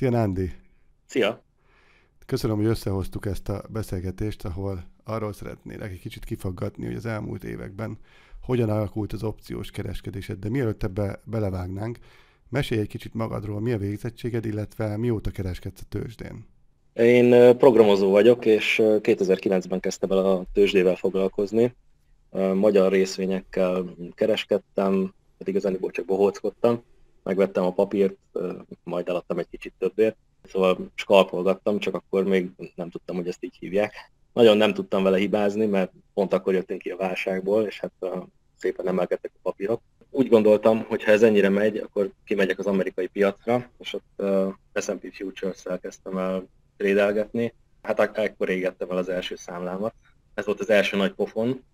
Szia Nándi! Szia! Köszönöm, hogy összehoztuk ezt a beszélgetést, ahol arról szeretnélek egy kicsit kifaggatni, hogy az elmúlt években hogyan alakult az opciós kereskedésed, de mielőtt ebbe belevágnánk, mesélj egy kicsit magadról, mi a végzettséged, illetve mióta kereskedsz a tőzsdén? Én programozó vagyok, és 2009-ben kezdtem el a tőzsdével foglalkozni. Magyar részvényekkel kereskedtem, pedig igazából csak bohóckodtam. Megvettem a papírt, majd eladtam egy kicsit többért. Szóval skalpolgattam, csak akkor még nem tudtam, hogy ezt így hívják. Nagyon nem tudtam vele hibázni, mert pont akkor jöttünk ki a válságból, és hát szépen emelkedtek a papírok. Úgy gondoltam, hogy ha ez ennyire megy, akkor kimegyek az amerikai piacra, és ott uh, S&P Futures-szel kezdtem el trédelgetni. Hát ekkor égettem el az első számlámat. Ez volt az első nagy pofon,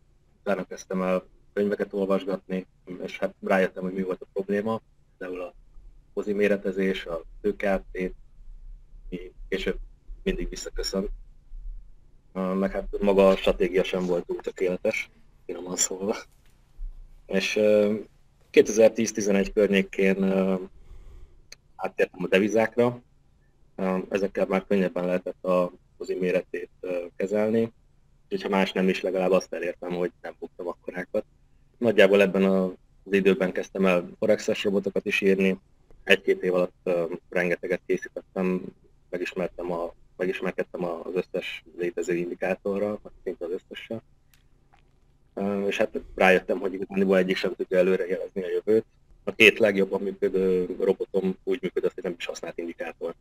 utána kezdtem el könyveket olvasgatni, és hát rájöttem, hogy mi volt a probléma, például a hozi méretezés, a tőkeáttét, mi később mindig visszaköszön. Meg hát maga a stratégia sem volt túl tökéletes, finoman szólva. És 2010-11 környékén áttértem a devizákra, ezekkel már könnyebben lehetett a kozi méretét kezelni, és ha más nem is, legalább azt elértem, hogy nem buktam akkorákat. Nagyjából ebben az időben kezdtem el forex robotokat is írni, egy-két év alatt rengeteget készítettem, megismertem a, megismerkedtem az összes létező indikátorral, szinte az összessel és hát rájöttem, hogy igazából egyik sem tudja előre jelezni a jövőt. A két legjobban működő robotom úgy működött, hogy nem is használt indikátor.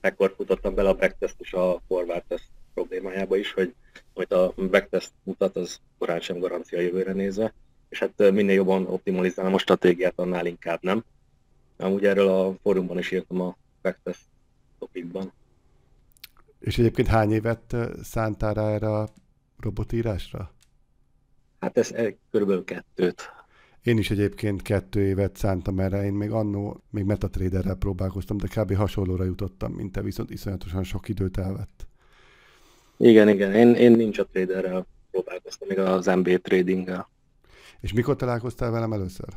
Ekkor futottam bele a backtest és a forward test problémájába is, hogy amit a backtest mutat, az korán sem garancia jövőre nézve, és hát minél jobban optimalizálom a stratégiát, annál inkább nem. Amúgy erről a fórumban is írtam a backtest topikban. És egyébként hány évet szántál erre a robotírásra? Hát ez körülbelül kettőt. Én is egyébként kettő évet szántam erre, én még annó, még metatraderrel próbálkoztam, de kb. hasonlóra jutottam, mint te, viszont iszonyatosan sok időt elvett. Igen, igen, én, én nincs a traderrel próbálkoztam, még az MB tradinggel. És mikor találkoztál velem először?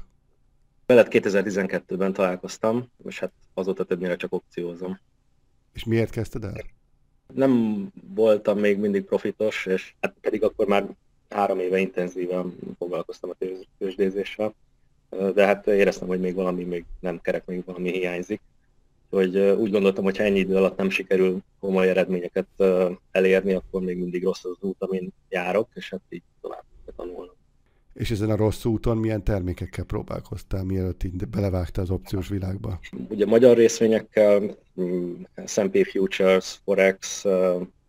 Veled 2012-ben találkoztam, és hát azóta többnyire csak opciózom. És miért kezdted el? Nem voltam még mindig profitos, és hát pedig akkor már három éve intenzíven foglalkoztam a tőzsdézéssel, de hát éreztem, hogy még valami még nem kerek, még valami hiányzik. Hogy úgy gondoltam, hogy ha ennyi idő alatt nem sikerül komoly eredményeket elérni, akkor még mindig rossz az út, amin járok, és hát így tovább tanulnom. És ezen a rossz úton milyen termékekkel próbálkoztál, mielőtt így belevágtál az opciós világba? Ugye magyar részvényekkel, mm, S&P Futures, Forex,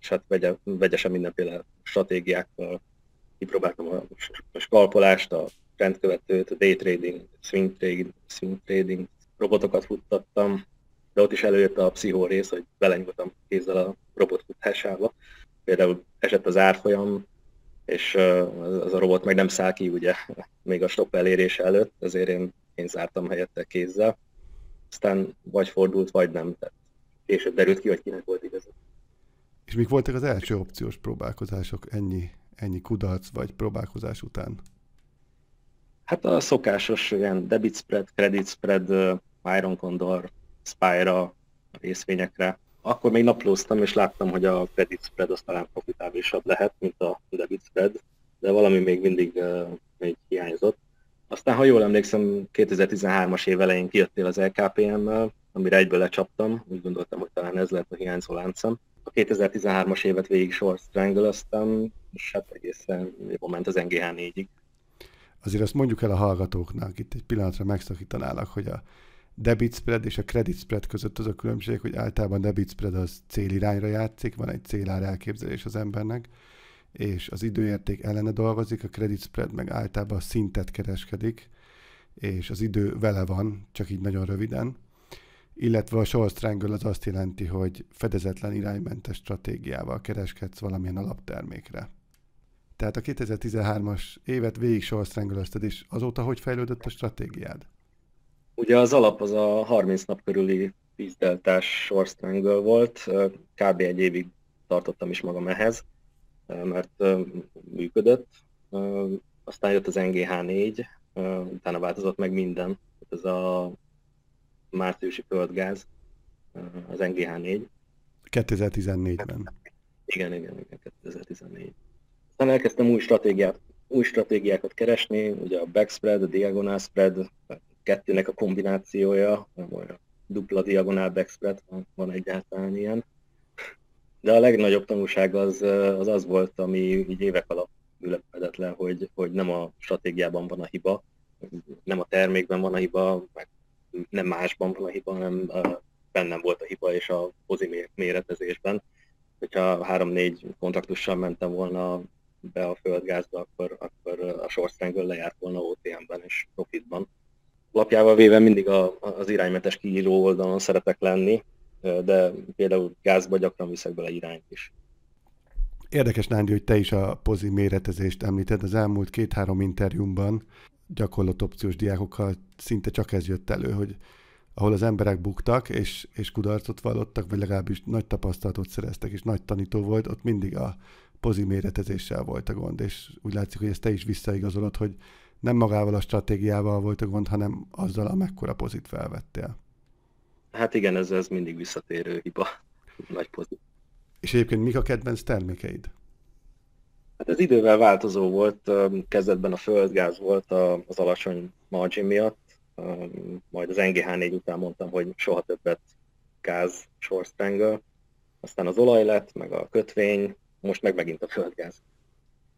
és hát vegye, vegyesen mindenféle stratégiákkal kipróbáltam a, skalpolást, a trendkövetőt, a day trading, swing trading, swing trading robotokat futtattam, de ott is előjött a pszichó rész, hogy belenyúltam kézzel a robot futásába. Például esett az árfolyam, és az a robot meg nem száll ki ugye még a stop elérése előtt, ezért én, én zártam helyette kézzel. Aztán vagy fordult, vagy nem. Tehát később derült ki, hogy kinek volt igaza. És mik voltak az első opciós próbálkozások ennyi ennyi kudarc vagy próbálkozás után? Hát a szokásos ilyen debit spread, credit spread, Iron Condor, Spira részvényekre. Akkor még naplóztam, és láttam, hogy a credit spread az talán profitábilisabb lehet, mint a debit spread, de valami még mindig uh, még hiányzott. Aztán, ha jól emlékszem, 2013-as év elején kijöttél az LKPM-mel, amire egyből lecsaptam, úgy gondoltam, hogy talán ez lehet a hiányzó láncom. A 2013-as évet végig short strangle és hát egészen jól ment az NGH 4-ig. Azért azt mondjuk el a hallgatóknak, itt egy pillanatra megszakítanálak, hogy a debit spread és a credit spread között az a különbség, hogy általában debit spread az célirányra játszik, van egy célár elképzelés az embernek, és az időérték ellene dolgozik, a credit spread meg általában a szintet kereskedik, és az idő vele van, csak így nagyon röviden. Illetve a short strangle az azt jelenti, hogy fedezetlen iránymentes stratégiával kereskedsz valamilyen alaptermékre. Tehát a 2013-as évet végig sorszrengölözted, és azóta hogy fejlődött a stratégiád? Ugye az alap az a 30 nap körüli vízdeltás sorstrangle volt, kb. egy évig tartottam is magam ehhez, mert működött. Aztán jött az NGH4, utána változott meg minden. Ez a márciusi földgáz, az NGH4. 2014-ben. Igen, igen, igen, 2014. Aztán elkezdtem új stratégiát, új stratégiákat keresni, ugye a backspread, a diagonal spread, kettőnek a kombinációja, vagy a dupla diagonál backspread, van egyáltalán ilyen. De a legnagyobb tanulság az az, az volt, ami így évek alatt ülepedett le, hogy, hogy nem a stratégiában van a hiba, nem a termékben van a hiba, meg nem másban van a hiba, hanem bennem volt a hiba és a pozi méretezésben. Hogyha három-négy kontraktussal mentem volna be a földgázba, akkor, akkor a short lejárt volna OTM-ben és profitban. Lapjával véve mindig a, az iránymentes kiíró oldalon szeretek lenni, de például gázba gyakran viszek bele irányt is. Érdekes, Nándi, hogy te is a pozi méretezést említed. Az elmúlt két-három interjúmban gyakorlott opciós diákokkal szinte csak ez jött elő, hogy ahol az emberek buktak, és, és kudarcot vallottak, vagy legalábbis nagy tapasztalatot szereztek, és nagy tanító volt, ott mindig a pozi méretezéssel volt a gond, és úgy látszik, hogy ezt te is visszaigazolod, hogy nem magával a stratégiával volt a gond, hanem azzal, amekkora pozit felvettél. Hát igen, ez, ez mindig visszatérő hiba. Nagy pozit. És egyébként mik a kedvenc termékeid? Hát ez idővel változó volt, kezdetben a földgáz volt az alacsony margin miatt, majd az NGH4 után mondtam, hogy soha többet gáz short aztán az olaj lett, meg a kötvény, most meg megint a földgáz.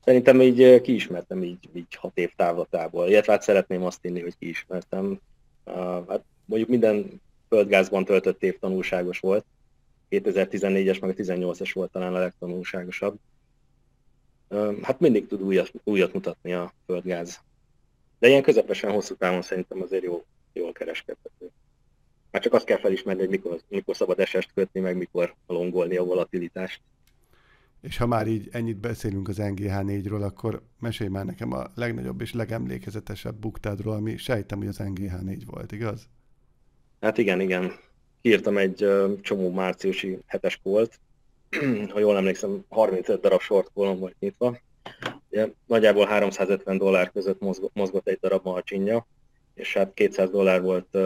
Szerintem így kiismertem így, így hat év távlatából, illetve hát szeretném azt inni, hogy kiismertem. Hát mondjuk minden földgázban töltött év tanulságos volt, 2014-es meg a 18-es volt talán a legtanulságosabb. Hát mindig tud újat, újat mutatni a földgáz. De ilyen közepesen hosszú távon szerintem azért jó, jól kereskedhető. Már csak azt kell felismerni, hogy mikor, mikor szabad esest kötni, meg mikor longolni a volatilitást. És ha már így ennyit beszélünk az NGH4-ről, akkor mesélj már nekem a legnagyobb és legemlékezetesebb buktádról, ami sejtem, hogy az NGH4 volt, igaz? Hát igen, igen. Írtam egy csomó márciusi hetes kolt, ha jól emlékszem, 35 darab short kolom volt nyitva. Ugye, nagyjából 350 dollár között mozgott, egy darab marginja, és hát 200 dollár volt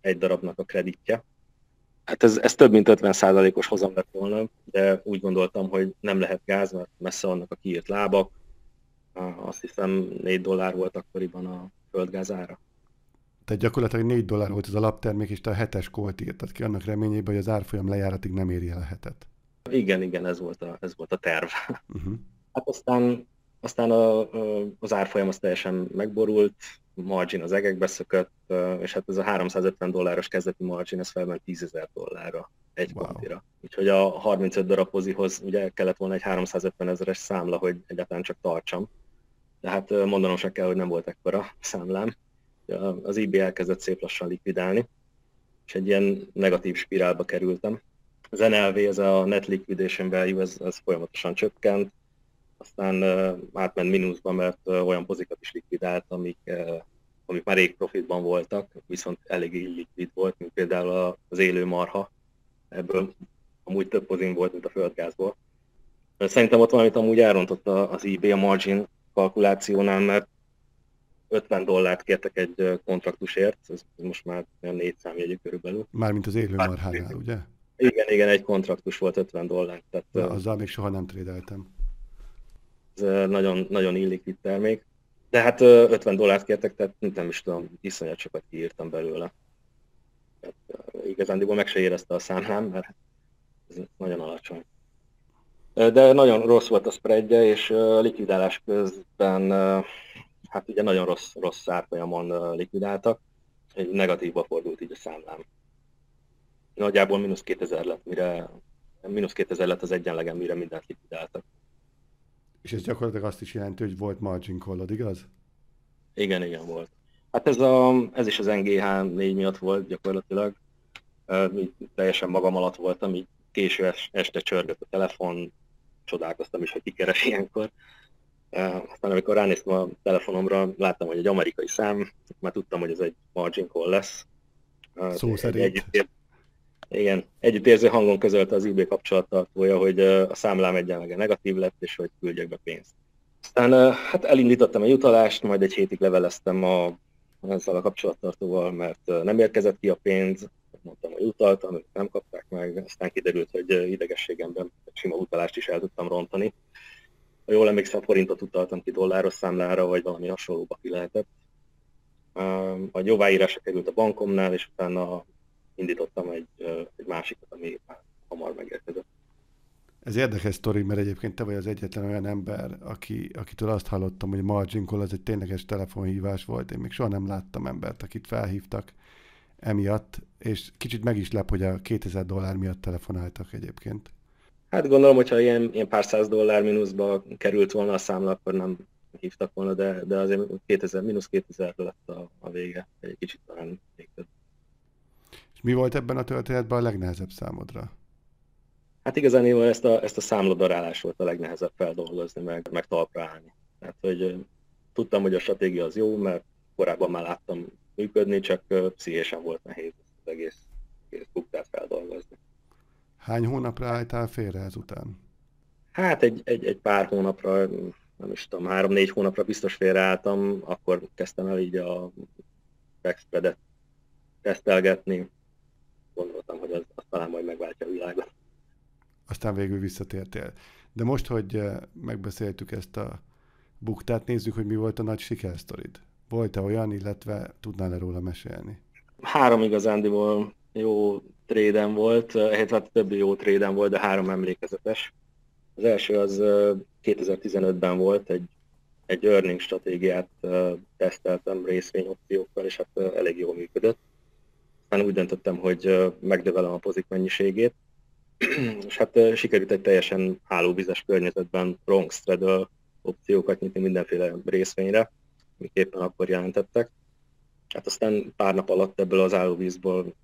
egy darabnak a kreditje. Hát ez, ez több mint 50%-os hozam lett volna, de úgy gondoltam, hogy nem lehet gáz, mert messze vannak a kiírt lábak. Azt hiszem 4 dollár volt akkoriban a földgáz ára. Tehát gyakorlatilag 4 dollár volt ez a laptermék, és te a hetes kolt írtad ki annak reményében, hogy az árfolyam lejáratig nem éri el a hetet. Igen, igen, ez volt a, ez volt a terv. Uh-huh. Hát aztán, aztán a, a, az árfolyam az teljesen megborult, margin az egekbe szökött, és hát ez a 350 dolláros kezdeti margin, ez felment 10 ezer dollárra egy wow. kontira. Úgyhogy a 35 darab pozihoz ugye kellett volna egy 350 ezeres számla, hogy egyáltalán csak tartsam. De hát mondanom se kell, hogy nem volt ekkora számlám. Az IB elkezdett szép lassan likvidálni, és egy ilyen negatív spirálba kerültem. Az NLV, ez a Net Liquidation Value, ez, ez folyamatosan csökkent, aztán átment mínuszba, mert olyan pozikat is likvidált, amik, amik már rég profitban voltak, viszont elég illikvid volt, mint például az élő marha, ebből amúgy több pozin volt, mint a földgázból. Szerintem ott valamit amúgy elrontott az eBay a margin kalkulációnál, mert 50 dollárt kértek egy kontraktusért, ez most már olyan négy számjegyű körülbelül. Mármint az élő marhánál, ugye? Igen, igen, egy kontraktus volt 50 dollár. Tehát, Na, azzal még soha nem trédeltem. Ez nagyon, nagyon illikvid termék. De hát 50 dollárt kértek, tehát nem is tudom, iszonyat sokat kiírtam belőle. Tehát, igazándiból meg se érezte a számlám, mert ez nagyon alacsony. De nagyon rossz volt a spreadje, és likvidálás közben hát ugye nagyon rossz, rossz árfolyamon likvidáltak, egy negatívba fordult így a számlám. Nagyjából mínusz 2000 lett, mire mínusz 2000 lett az egyenlegen, mire mindent likvidáltak. És ez gyakorlatilag azt is jelenti, hogy volt margin call igaz? Igen, igen, volt. Hát ez, a, ez is az NGH 4 miatt volt gyakorlatilag. Így teljesen magam alatt voltam, így késő este csörgött a telefon, csodálkoztam is, hogy kikeres ilyenkor. Aztán amikor ránéztem a telefonomra, láttam, hogy egy amerikai szám, már tudtam, hogy ez egy margin call lesz. Szó szerint. Együtt, igen, együttérző hangon közölte az eBay kapcsolattartója, hogy a számlám egyenlege negatív lett, és hogy küldjek be pénzt. Aztán hát elindítottam egy utalást, majd egy hétig leveleztem a, ezzel a kapcsolattartóval, mert nem érkezett ki a pénz, mondtam, hogy utaltam, ők nem kapták meg, aztán kiderült, hogy idegességemben sima utalást is el tudtam rontani. Ha jól emlékszem, forintot utaltam ki dolláros számlára, vagy valami hasonlóba ki lehetett. A jóváírása került a bankomnál, és utána indítottam egy, egy másikat, ami már hamar megérkezett. Ez érdekes sztori, mert egyébként te vagy az egyetlen olyan ember, aki, akitől azt hallottam, hogy margin call az egy tényleges telefonhívás volt. Én még soha nem láttam embert, akit felhívtak emiatt, és kicsit meg is lep, hogy a 2000 dollár miatt telefonáltak egyébként. Hát gondolom, hogyha ilyen, ilyen pár száz dollár mínuszba került volna a számla, akkor nem hívtak volna, de, de azért 2000, mínusz 2000 lett a, a vége, egy kicsit talán mi volt ebben a történetben a legnehezebb számodra? Hát igazán ezt a, ezt a számladarálás volt a legnehezebb feldolgozni, meg, meg talpra állni. Tehát, hogy tudtam, hogy a stratégia az jó, mert korábban már láttam működni, csak pszichésen volt nehéz az egész, egész buktát feldolgozni. Hány hónapra álltál félre ezután? Hát egy, egy, egy pár hónapra, nem is tudom, három-négy hónapra biztos félreálltam, akkor kezdtem el így a backspreadet tesztelgetni. Gondoltam, hogy az, az talán majd megváltja a világot aztán végül visszatértél. De most, hogy eh, megbeszéltük ezt a buktát, nézzük, hogy mi volt a nagy sikersztorid. Volt-e olyan, illetve tudnál-e róla mesélni? Három igazándiból jó tréden volt, hát hát többi jó tréden volt, de három emlékezetes. Az első az 2015-ben eh, volt, egy, egy earning stratégiát eh, teszteltem részvényopciókkal, és hát elég jól működött. Úgy döntöttem, hogy megnövelem a pozik mennyiségét, és hát sikerült egy teljesen állóvizes környezetben wrong straddle opciókat nyitni mindenféle részvényre, amik éppen akkor jelentettek. Hát aztán pár nap alatt ebből az állóvízból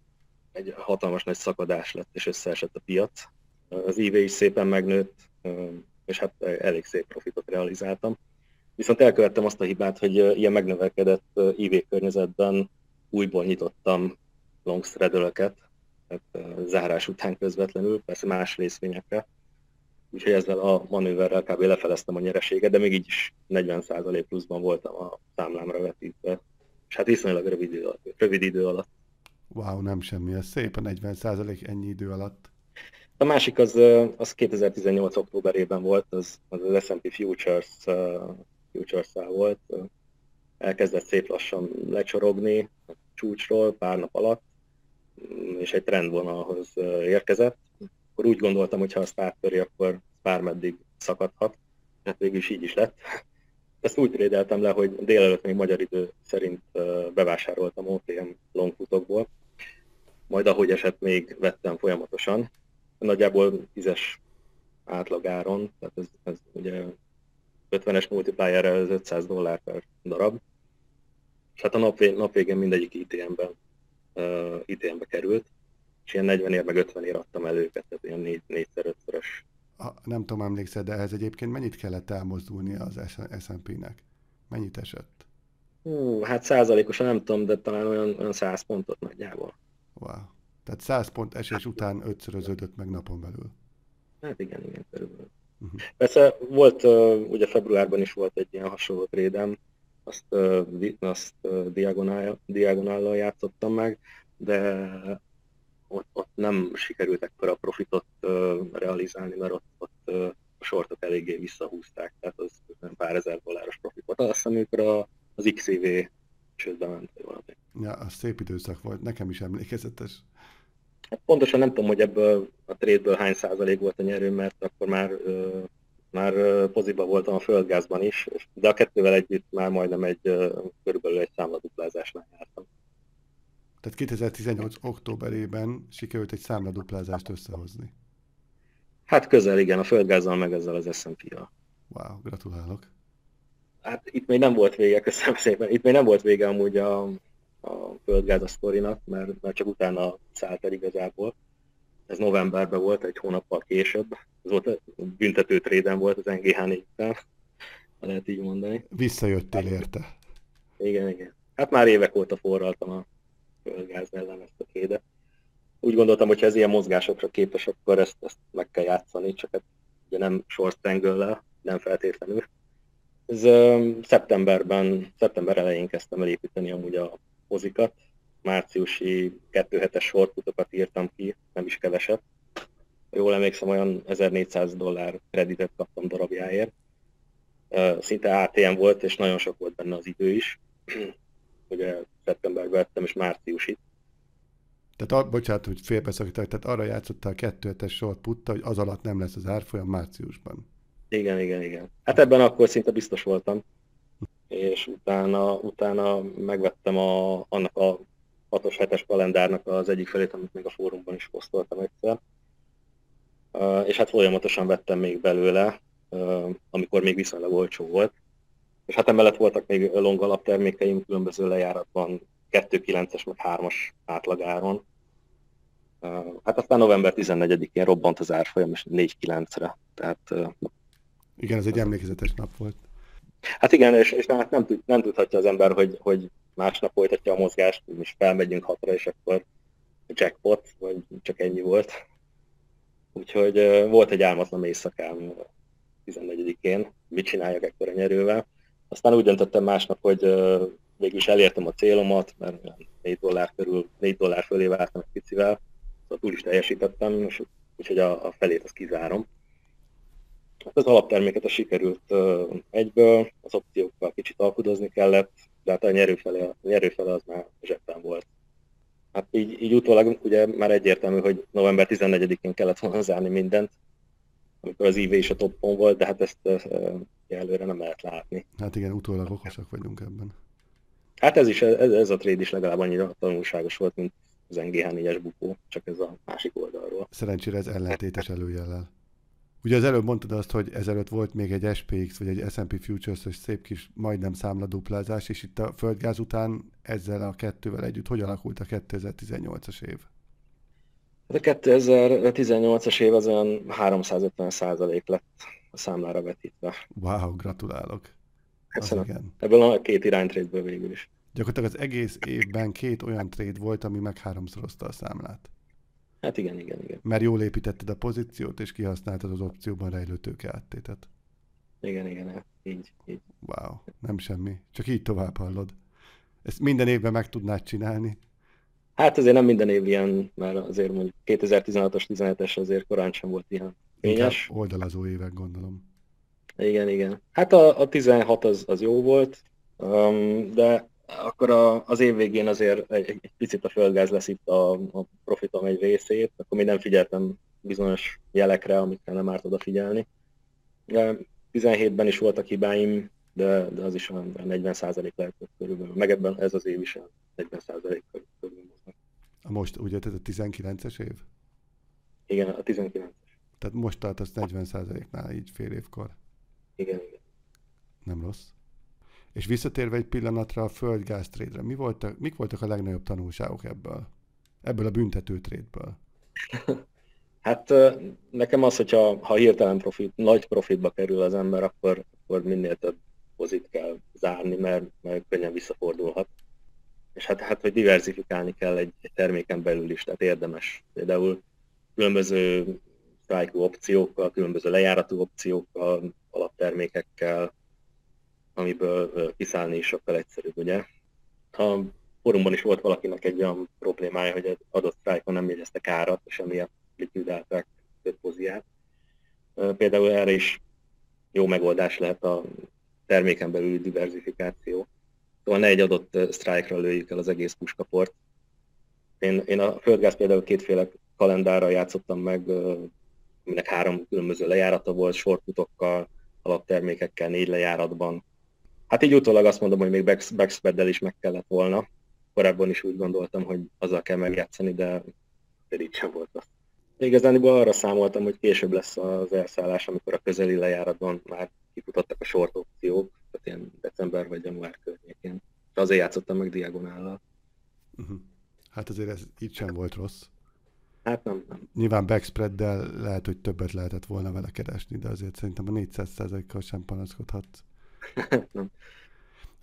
egy hatalmas nagy szakadás lett, és összeesett a piac. Az IV is szépen megnőtt, és hát elég szép profitot realizáltam. Viszont elkövettem azt a hibát, hogy ilyen megnövekedett IV környezetben újból nyitottam long straddle tehát zárás után közvetlenül, persze más részvényekre. Úgyhogy ezzel a manőverrel kb. lefeleztem a nyereséget, de még így is 40% pluszban voltam a számlámra vetítve. És hát viszonylag rövid idő, alatt, rövid idő alatt. Wow, nem semmi, ez szép a 40% ennyi idő alatt. A másik az, az 2018. októberében volt, az az, az S&P Futures, uh, futures volt. Elkezdett szép lassan lecsorogni a csúcsról pár nap alatt, és egy trendvonalhoz érkezett, akkor úgy gondoltam, hogy ha azt áttöri, akkor bármeddig szakadhat. Hát végül is így is lett. Ezt úgy trédeltem le, hogy délelőtt még magyar idő szerint bevásároltam OTM longfutokból, majd ahogy esett még vettem folyamatosan. Nagyjából 10-es átlagáron, tehát ez, ez ugye 50-es multiplierrel ez 500 dollár per darab. És hát a nap, nap végén mindegyik ITM-ben uh, idénbe került, és ilyen 40 ér meg 50 ér adtam el őket, tehát ilyen négy, négyszer, ötszörös. Nem tudom, emlékszel, de ehhez egyébként mennyit kellett elmozdulni az S&P-nek? Mennyit esett? Hú, hát százalékosan nem tudom, de talán olyan, olyan 100 pontot nagyjából. Wow. Tehát 100 pont esés után ötszöröződött meg napon belül. Hát igen, igen, körülbelül. Uh-huh. Persze volt, uh, ugye februárban is volt egy ilyen hasonló trédem, azt, azt diagonállal játszottam meg, de ott, ott nem sikerült ekkora a profitot realizálni, mert ott, ott a sortok eléggé visszahúzták, tehát az pár ezer dolláros profit volt. Azt hiszem, amikor a, az XCV csődbe ment, vagy valami. Ja, az szép időszak volt, nekem is emlékezetes. Hát pontosan nem tudom, hogy ebből a trade hány százalék volt a nyerő, mert akkor már már poziba voltam a földgázban is, de a kettővel együtt már majdnem egy körülbelül egy számladuplázásnál jártam. Tehát 2018. októberében sikerült egy számladuplázást összehozni. Hát közel, igen, a földgázzal meg ezzel az S&P-val. Wow, gratulálok. Hát itt még nem volt vége, köszönöm szépen. Itt még nem volt vége amúgy a, a földgáz a sztorinak, mert, mert csak utána szállt el igazából. Ez novemberben volt, egy hónappal később. Ez volt büntető tréden volt az NGH 4 ha lehet így mondani. Visszajöttél érte. Igen, igen. Hát már évek óta forraltam a földgáz ellen ezt a trédet. Úgy gondoltam, hogy ha ez ilyen mozgásokra képes, akkor ezt, ezt meg kell játszani, csak hát ugye nem short triangle nem feltétlenül. Ez szeptemberben, szeptember elején kezdtem el építeni amúgy a mozikat, márciusi 2 hetes sorputokat írtam ki, nem is keveset. Jól emlékszem, olyan 1400 dollár kreditet kaptam darabjáért. Szinte ATM volt, és nagyon sok volt benne az idő is. Ugye szeptemberben vettem, és márciusit. Tehát, bocsánat, hogy félbeszakítok, tehát arra játszottál a kettő hetes sort putta, hogy az alatt nem lesz az árfolyam márciusban. Igen, igen, igen. Hát ebben akkor szinte biztos voltam. És utána, utána megvettem a, annak a 6-os, 7-es kalendárnak az egyik felét, amit még a fórumban is posztoltam egyszer. És hát folyamatosan vettem még belőle, amikor még viszonylag olcsó volt. És hát emellett voltak még long alaptermékeim különböző lejáratban, 2.9-es, meg 3-as átlagáron. Hát aztán november 14-én robbant az árfolyam, és 4.9-re. Tehát, igen, ez egy emlékezetes nap volt. Hát igen, és, és hát nem, tud, nem tudhatja az ember, hogy, hogy másnap folytatja a mozgást, és felmegyünk hatra, és akkor jackpot, vagy csak ennyi volt. Úgyhogy volt egy álmatlan éjszakám 14-én, mit csináljak ekkor a nyerővel. Aztán úgy döntöttem másnap, hogy végül is elértem a célomat, mert 4 dollár körül, 4 dollár fölé vártam egy picivel, szóval túl is teljesítettem, és úgyhogy a, a felét azt kizárom. Hát az alapterméket a sikerült egyből, az opciókkal kicsit alkudozni kellett, de hát a nyerőfele, a nyerőfele az már zsebben volt. Hát így, így utólag ugye már egyértelmű, hogy november 14-én kellett volna zárni mindent, amikor az IV is a toppon volt, de hát ezt uh, előre nem lehet látni. Hát igen, utólag okosak vagyunk ebben. Hát ez is, ez, ez a trade is legalább annyira tanulságos volt, mint az NGH 4-es bukó, csak ez a másik oldalról. Szerencsére ez ellentétes előjellel. Ugye az előbb mondtad azt, hogy ezelőtt volt még egy SPX, vagy egy S&P Futures-ös szép kis majdnem számladuplázás, és itt a földgáz után ezzel a kettővel együtt hogy alakult a 2018-as év? Hát a 2018-as év az olyan 350 százalék lett a számlára vetítve. Wow, gratulálok. Köszönöm. Igen. Ebből a két iránytrédből végül is. Gyakorlatilag az egész évben két olyan trade volt, ami meg háromszorozta a számlát. Hát igen, igen, igen. Mert jól építetted a pozíciót, és kihasználtad az opcióban rejlő tőke áttétet. Igen, igen, így, így. Wow, nem semmi. Csak így tovább hallod. Ezt minden évben meg tudnád csinálni? Hát azért nem minden év ilyen, mert azért mondjuk 2016-os, 17-es azért korán sem volt ilyen fényes. oldalazó évek gondolom. Igen, igen. Hát a, a 16 az, az jó volt, um, de akkor a, az év végén azért egy, egy picit a földgáz lesz itt a, a profitom egy részét, akkor még nem figyeltem bizonyos jelekre, amikre nem árt odafigyelni. De 17-ben is voltak hibáim, de, de az is olyan 40% lehet körülbelül. Meg ebben ez az év is 40% körülbelül. A most, ugye, ez a 19-es év? Igen, a 19-es. Tehát most tartasz 40%-nál így fél évkor? Igen, igen. Nem rossz. És visszatérve egy pillanatra a földgáz trédre, mi voltak, mik voltak a legnagyobb tanulságok ebből? Ebből a büntető trédből? Hát nekem az, hogyha ha hirtelen profit, nagy profitba kerül az ember, akkor, akkor minél több pozit kell zárni, mert, mert könnyen visszafordulhat. És hát, hát hogy diversifikálni kell egy, egy terméken belül is, tehát érdemes. Például különböző strike opciókkal, különböző lejáratú opciókkal, alaptermékekkel, amiből kiszállni is sokkal egyszerűbb, ugye. A forumban is volt valakinek egy olyan problémája, hogy egy adott strike nem jegyeztek árat, és emiatt likvidálták több poziát. Például erre is jó megoldás lehet a terméken belüli diversifikáció. Szóval ne egy adott strike-ra lőjük el az egész puskaport. Én, én a földgáz például kétféle kalendárral játszottam meg, aminek három különböző lejárata volt, sortputokkal, alaptermékekkel, négy lejáratban. Hát így utólag azt mondom, hogy még backspread is meg kellett volna. Korábban is úgy gondoltam, hogy azzal kell megjátszani, de így sem volt az. Igazán arra számoltam, hogy később lesz az elszállás, amikor a közeli lejáratban már kifutottak a short opciók, tehát ilyen december vagy január környékén. És azért játszottam meg diagonállal. Uh-huh. Hát azért ez így sem volt rossz. Hát nem, nem. Nyilván backspreaddel lehet, hogy többet lehetett volna vele keresni, de azért szerintem a 400%-kal sem panaszkodhatsz. nem.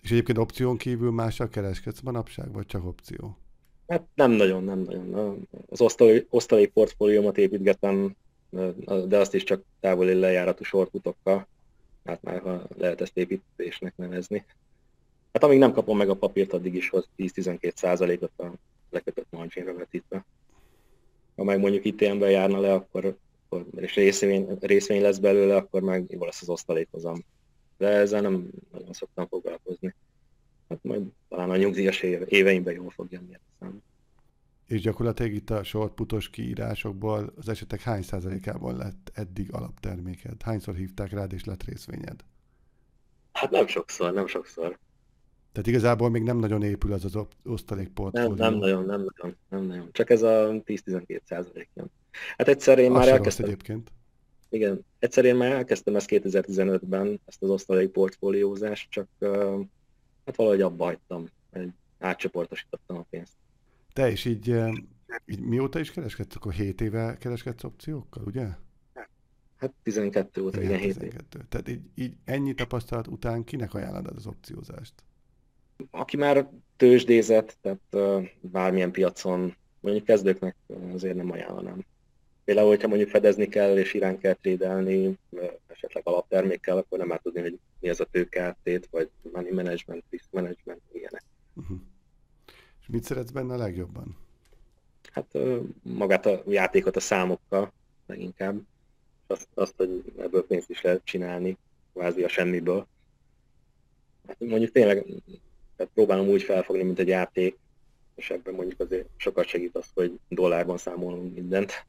És egyébként opción kívül mással kereskedsz manapság, vagy csak opció? Hát nem nagyon, nem nagyon. Az osztali, osztali portfóliómat építgetem, de azt is csak távoli lejáratú sorputokkal. Hát már ha lehet ezt építésnek nevezni. Hát amíg nem kapom meg a papírt, addig is hoz 10-12 százalékot a lekötött marginra vetítve. Ha meg mondjuk itt ilyenben járna le, akkor, akkor és részvény, részvény lesz belőle, akkor meg jó lesz az osztalékozam. De ezzel nem nagyon szoktam foglalkozni. Hát majd talán a nyugdíjas éveimben jól fog jönni a És gyakorlatilag itt a short putos kiírásokból az esetek hány százalékában lett eddig alapterméked? Hányszor hívták rád és lett részvényed? Hát nem sokszor, nem sokszor. Tehát igazából még nem nagyon épül az az osztalék portfólió. Nem, nem nagyon, nem nagyon, nem nagyon. Csak ez a 10-12 százalék. Hát egyszer én az már elkezdtem... egyébként. Igen, egyszer én már elkezdtem ezt 2015-ben, ezt az osztalék portfóliózást, csak hát valahogy abba hagytam, átcsoportosítottam a pénzt. Te is így, így mióta is kereskedsz? Akkor 7 éve kereskedsz opciókkal, ugye? Hát 12 óta, igen, igen 7 12. Év. Tehát így, így ennyi tapasztalat után kinek ajánlod az opciózást? Aki már tőzsdézett, tehát uh, bármilyen piacon, mondjuk kezdőknek azért nem ajánlanám. Például, hogyha mondjuk fedezni kell és irány kell trédelni, esetleg alaptermékkel, akkor nem már tudni, hogy mi az a tőkeáttét, vagy money management, risk management, ilyenek. Uh-huh. És mit szeretsz benne a legjobban? Hát magát a játékot a számokkal leginkább. Azt, azt hogy ebből pénzt is lehet csinálni, kvázi a semmiből. Hát mondjuk tényleg tehát próbálom úgy felfogni, mint egy játék, és ebben mondjuk azért sokat segít az, hogy dollárban számolunk mindent.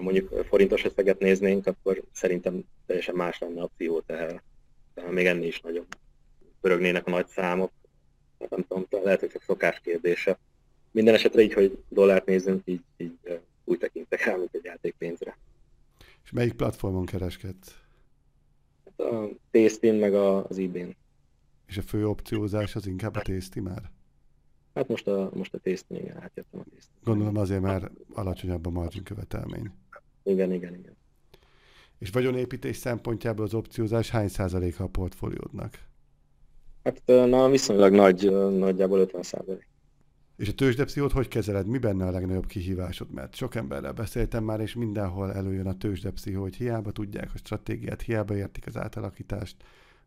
Ha mondjuk forintos összeget néznénk, akkor szerintem teljesen más lenne a pszichóteher. Tehát még ennél is nagyobb. Pörögnének a nagy számok, nem tudom, lehet, hogy csak szokás kérdése. Minden esetre így, hogy dollárt nézünk, így, így úgy tekintek el, mint egy játékpénzre. És melyik platformon kereskedsz? Hát a Tastin meg az eBay-n. És a fő opciózás az inkább a Tasty már? Hát most a, most a Tasty, igen, átjöttem a Tasty. Gondolom azért, mert alacsonyabb a margin követelmény. Igen, igen, igen. És vagyonépítés szempontjából az opciózás hány százaléka a portfóliódnak? Hát na, viszonylag nagy, nagyjából 50 százalék. És a tőzsdepsziót hogy kezeled? Mi benne a legnagyobb kihívásod? Mert sok emberrel beszéltem már, és mindenhol előjön a tőzsdepszió, hogy hiába tudják a stratégiát, hiába értik az átalakítást,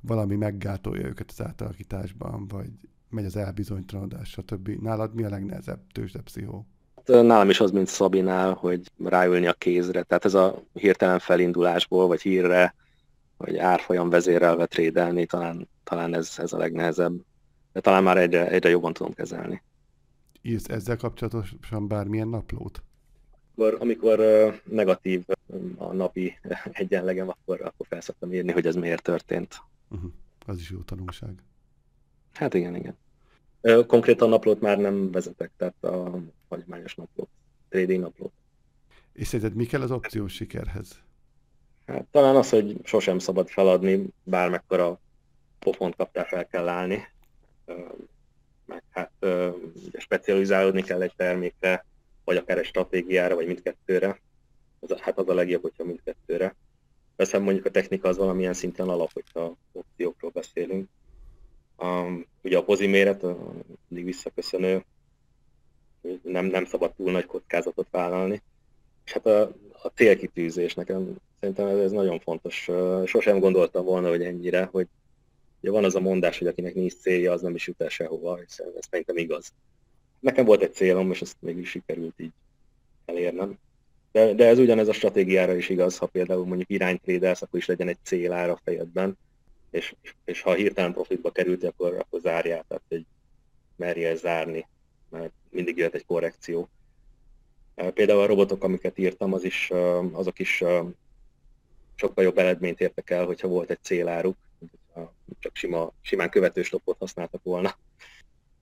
valami meggátolja őket az átalakításban, vagy megy az elbizonytalanodás, stb. Nálad mi a legnehezebb tőzsdepszichó? Hát, nálam is az, mint Szabinál, hogy ráülni a kézre. Tehát ez a hirtelen felindulásból, vagy hírre, vagy árfolyam vezérelve trédelni, talán, talán ez, ez a legnehezebb. De talán már egyre, egyre jobban tudom kezelni. Írsz ezzel kapcsolatosan bármilyen naplót? Amikor, amikor negatív a napi egyenlegem, akkor, akkor felszoktam írni, hogy ez miért történt. Uh-huh. Az is jó tanulság. Hát igen, igen. Konkrétan naplót már nem vezetek, tehát a hagyományos naplót, trading naplót. És szerinted mi kell az opciós sikerhez? Hát talán az, hogy sosem szabad feladni, bármekkora pofont kaptál, fel kell állni. Meg hát specializálódni kell egy termékre, vagy akár egy stratégiára, vagy mindkettőre. Az, hát az a legjobb, hogyha mindkettőre. Persze mondjuk a technika az valamilyen szinten alap, hogyha opciókról beszélünk. Um, ugye a pozi méret, mindig visszaköszönő, nem, nem szabad túl nagy kockázatot vállalni. És hát a, a célkitűzés nekem szerintem ez, ez nagyon fontos. Sosem gondoltam volna, hogy ennyire, hogy ugye van az a mondás, hogy akinek nincs célja, az nem is jut el sehova, és ez szerintem igaz. Nekem volt egy célom, és ezt mégis sikerült így elérnem. De, de ez ugyanez a stratégiára is igaz, ha például mondjuk iránytrédelsz, akkor is legyen egy célár a fejedben, és, és ha hirtelen profitba került, akkor, akkor zárjál, tehát hogy merje zárni, mert mindig jöhet egy korrekció. Például a robotok, amiket írtam, az is, azok is sokkal jobb eredményt értek el, hogyha volt egy céláruk, csak sima, simán követő stopot használtak volna.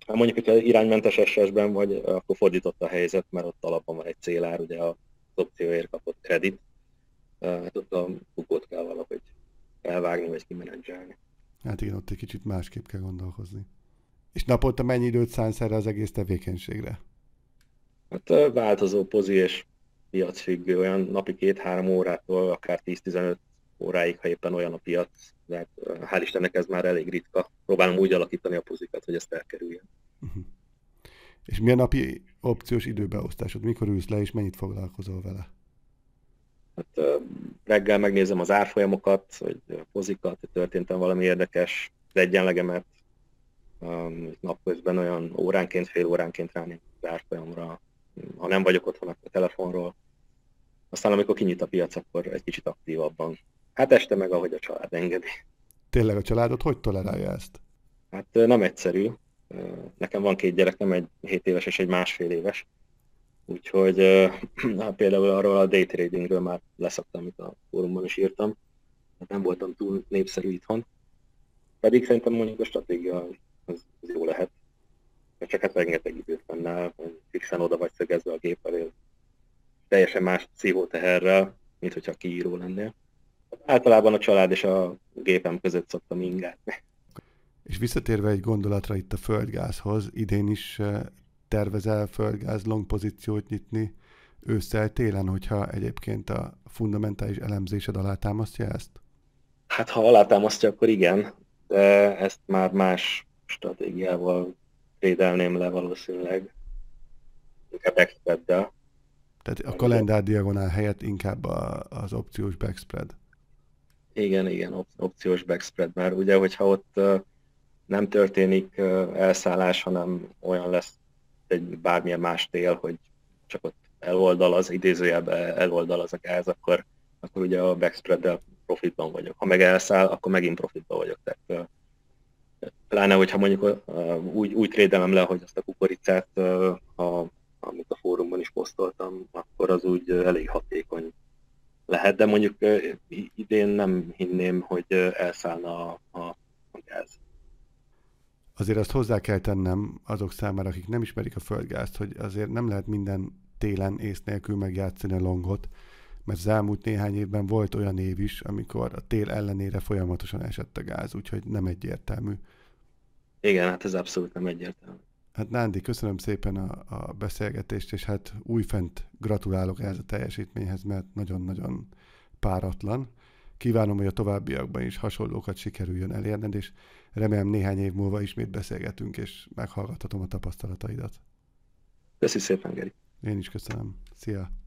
Mondjuk, hogyha iránymentes SS-ben vagy, akkor fordított a helyzet, mert ott alapban van egy célár, ugye a opcióért kapott kredit, hát ott a bukót kell valahogy elvágni, vagy kimenedzselni. Hát igen, ott egy kicsit másképp kell gondolkozni. És naponta mennyi időt szánsz erre az egész tevékenységre? Hát változó pozi és piacfüggő, olyan napi két-három órától akár 10-15 óráig, ha éppen olyan a piac, de hát hál' Istennek ez már elég ritka. Próbálom úgy alakítani a pozikat, hogy ezt elkerüljen. Uh-huh. És mi a napi opciós időbeosztásod? Mikor ülsz le, és mennyit foglalkozol vele? Hát, reggel megnézem az árfolyamokat, hogy hogy történtem valami érdekes, egyenlegemet, napközben olyan óránként, fél óránként ránék árfolyamra, ha nem vagyok otthon a telefonról. Aztán amikor kinyit a piac, akkor egy kicsit aktívabban. Hát este meg, ahogy a család engedi. Tényleg a családot hogy tolerálja ezt? Hát nem egyszerű. Nekem van két gyerek, nem egy 7 éves és egy másfél éves. Úgyhogy hát például arról a day tradingről már leszoktam, amit a fórumban is írtam. Nem voltam túl népszerű itthon. Pedig szerintem mondjuk a stratégia az, az jó lehet. Csak hát rengeteg időt benne, fixen oda vagy szögezve a gép elé. Teljesen más pszichoteherrel, mint hogyha kiíró lennél. Általában a család és a gépem között szoktam ingátni. És visszatérve egy gondolatra itt a földgázhoz, idén is eh, tervezel földgáz long pozíciót nyitni ősszel, télen, hogyha egyébként a fundamentális elemzésed alátámasztja ezt? Hát ha alátámasztja, akkor igen, de ezt már más stratégiával védelném le valószínűleg, inkább backspread Tehát a kalendár diagonál helyett inkább a, az opciós backspread. Igen, igen, op- opciós backspread, mert ugye, hogyha ott nem történik elszállás, hanem olyan lesz egy bármilyen más tél, hogy csak ott eloldal az idézőjelben eloldal az a gáz, akkor, akkor ugye a backspread profitban vagyok. Ha meg elszáll, akkor megint profitban vagyok. Tehát, pláne, hogyha mondjuk úgy, úgy trédelem le, hogy azt a kukoricát, a, amit a fórumban is posztoltam, akkor az úgy elég hatékony lehet, de mondjuk idén nem hinném, hogy elszállna a, a, a gáz. Azért azt hozzá kell tennem azok számára, akik nem ismerik a földgázt, hogy azért nem lehet minden télen ész nélkül megjátszani a longot, mert az elmúlt néhány évben volt olyan év is, amikor a tél ellenére folyamatosan esett a gáz, úgyhogy nem egyértelmű. Igen, hát ez abszolút nem egyértelmű. Hát Nándi, köszönöm szépen a, a beszélgetést, és hát újfent gratulálok ehhez a teljesítményhez, mert nagyon-nagyon páratlan. Kívánom, hogy a továbbiakban is hasonlókat sikerüljön elérned, és remélem néhány év múlva ismét beszélgetünk, és meghallgathatom a tapasztalataidat. Köszi szépen, Geri. Én is köszönöm. Szia!